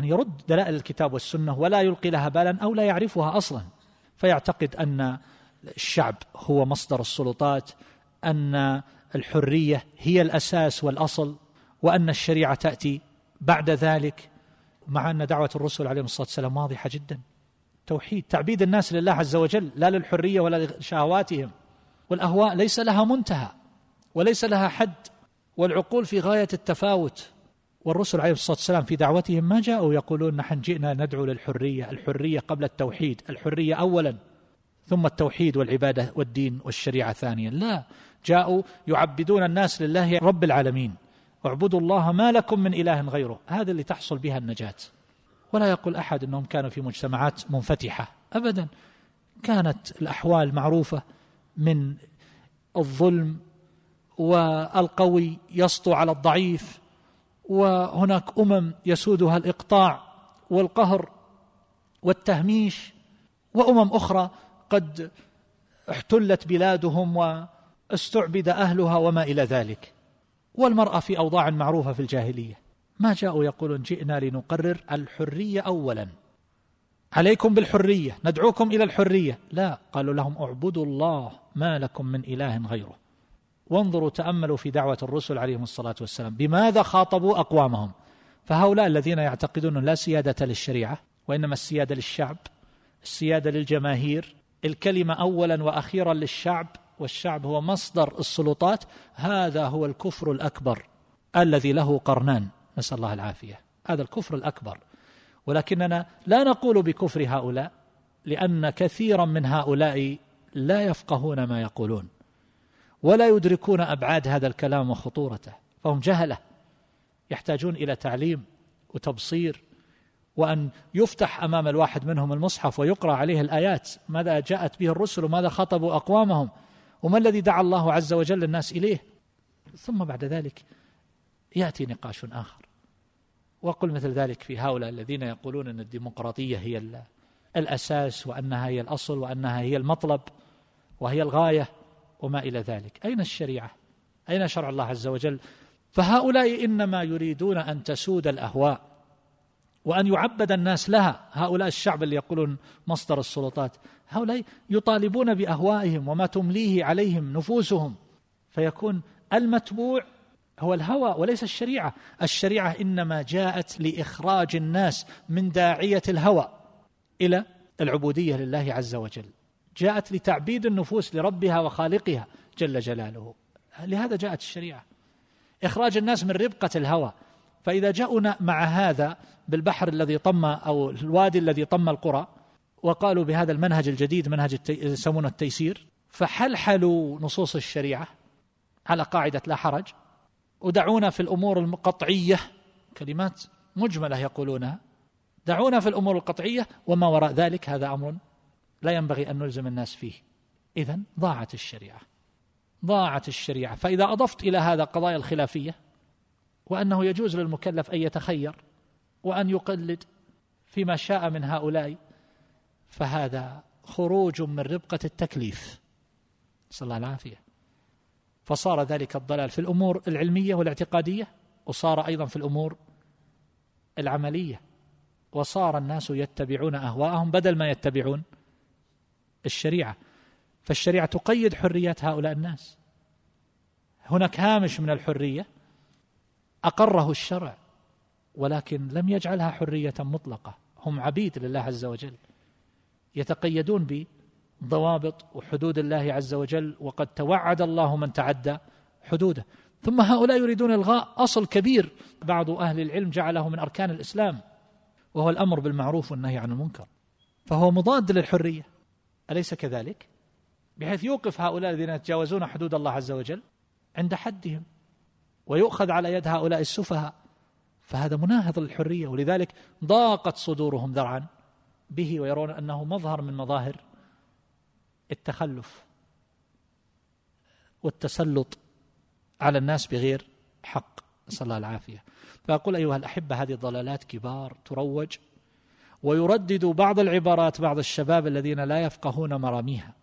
يعني يرد دلائل الكتاب والسنة ولا يلقي لها بالا أو لا يعرفها أصلا. فيعتقد أن الشعب هو مصدر السلطات أن الحرية هي الأساس والأصل وأن الشريعة تأتي بعد ذلك مع أن دعوة الرسل عليهم الصلاة والسلام واضحة جدا. توحيد تعبيد الناس لله عز وجل لا للحرية ولا لشهواتهم. والأهواء ليس لها منتهى وليس لها حد. والعقول في غاية التفاوت. والرسل عليه الصلاة والسلام في دعوتهم ما جاءوا يقولون نحن جئنا ندعو للحرية الحرية قبل التوحيد الحرية أولا ثم التوحيد والعبادة والدين والشريعة ثانيا. لا جاءوا يعبدون الناس لله رب العالمين. اعبدوا الله ما لكم من إله غيره. هذا اللي تحصل بها النجاة. ولا يقول أحد أنهم كانوا في مجتمعات منفتحة. أبدا. كانت الأحوال معروفة من الظلم والقوي يسطو على الضعيف وهناك أمم يسودها الإقطاع والقهر والتهميش وأمم أخرى قد احتلت بلادهم واستعبد أهلها وما إلى ذلك. والمرأة في أوضاع معروفة في الجاهلية. ما جاءوا يقولون جئنا لنقرر الحرية اولا. عليكم بالحرية ندعوكم إلى الحرية. لا قالوا لهم اعبدوا الله ما لكم من إله غيره. وانظروا تأملوا في دعوة الرسل عليهم الصلاة والسلام. بماذا خاطبوا أقوامهم؟ فهؤلاء الذين يعتقدون لا سيادة للشريعة وإنما السيادة للشعب السيادة للجماهير. الكلمة اولا وأخيرا للشعب والشعب هو مصدر السلطات هذا هو الكفر الأكبر الذي له قرنان. نسأل الله العافية. هذا الكفر الأكبر. ولكننا لا نقول بكفر هؤلاء لأن كثيرا من هؤلاء لا يفقهون ما يقولون. ولا يدركون أبعاد هذا الكلام وخطورته فهم جهلة يحتاجون إلى تعليم وتبصير وأن يفتح أمام الواحد منهم المصحف ويقرأ عليه الآيات ماذا جاءت به الرسل وماذا خطبوا أقوامهم وما الذي دعا الله عز وجل الناس إليه. ثم بعد ذلك يأتي نقاش آخر. وقل مثل ذلك في هؤلاء الذين يقولون أن الديمقراطية هي الأساس وأنها هي الأصل وأنها هي المطلب وهي الغاية. وما إلى ذلك. أين الشريعة؟ أين شرع الله عز وجل؟ فهؤلاء إنما يريدون أن تسود الأهواء وأن يعبد الناس لها. هؤلاء الشعب اللي يقولون مصدر السلطات هؤلاء يطالبون بأهوائهم وما تمليه عليهم نفوسهم. فيكون المتبوع هو الهوى وليس الشريعة. الشريعة إنما جاءت لإخراج الناس من داعية الهوى إلى العبودية لله عز وجل. جاءت لتعبيد النفوس لربها وخالقها جل جلاله. لهذا جاءت الشريعة. إخراج الناس من ربقة الهوى. فإذا جاءنا مع هذا بالبحر الذي طم أو الوادي الذي طم القرى وقالوا بهذا المنهج الجديد منهج يسمونه التيسير فحلحلوا نصوص الشريعة على قاعدة لا حرج. ودعونا في الأمور القطعية كلمات مجملة يقولونها. دعونا في الأمور القطعية وما وراء ذلك هذا أمر لا ينبغي أن نلزم الناس فيه. إذا ضاعت الشريعة. ضاعت الشريعة. فإذا أضفت إلى هذا قضايا الخلافية وأنه يجوز للمكلف أن يتخير وأن يقلد فيما شاء من هؤلاء فهذا خروج من ربقة التكليف. نسأل الله العافية. فصار ذلك الضلال في الأمور العلمية والاعتقادية وصار أيضا في الأمور العملية. وصار الناس يتبعون أهواءهم بدل ما يتبعون الشريعة. فالشريعة تقيد حريات هؤلاء الناس. هناك هامش من الحرية أقره الشرع ولكن لم يجعلها حرية مطلقة. هم عبيد لله عز وجل يتقيدون بضوابط وحدود الله عز وجل وقد توعد الله من تعدى حدوده. ثم هؤلاء يريدون إلغاء أصل كبير. بعض أهل العلم جعله من أركان الإسلام وهو الأمر بالمعروف والنهي عن المنكر. فهو مضاد للحرية. أليس كذلك؟ بحيث يوقف هؤلاء الذين يتجاوزون حدود الله عز وجل عند حدهم ويؤخذ على يد هؤلاء السفهاء. فهذا مناهض للحرية ولذلك ضاقت صدورهم ذرعا به ويرون أنه مظهر من مظاهر التخلف والتسلط على الناس بغير حق. نسأل الله العافية. فأقول أيها الأحبة هذه ضلالات كبار تروج ويردد بعض العبارات بعض الشباب الذين لا يفقهون مراميها.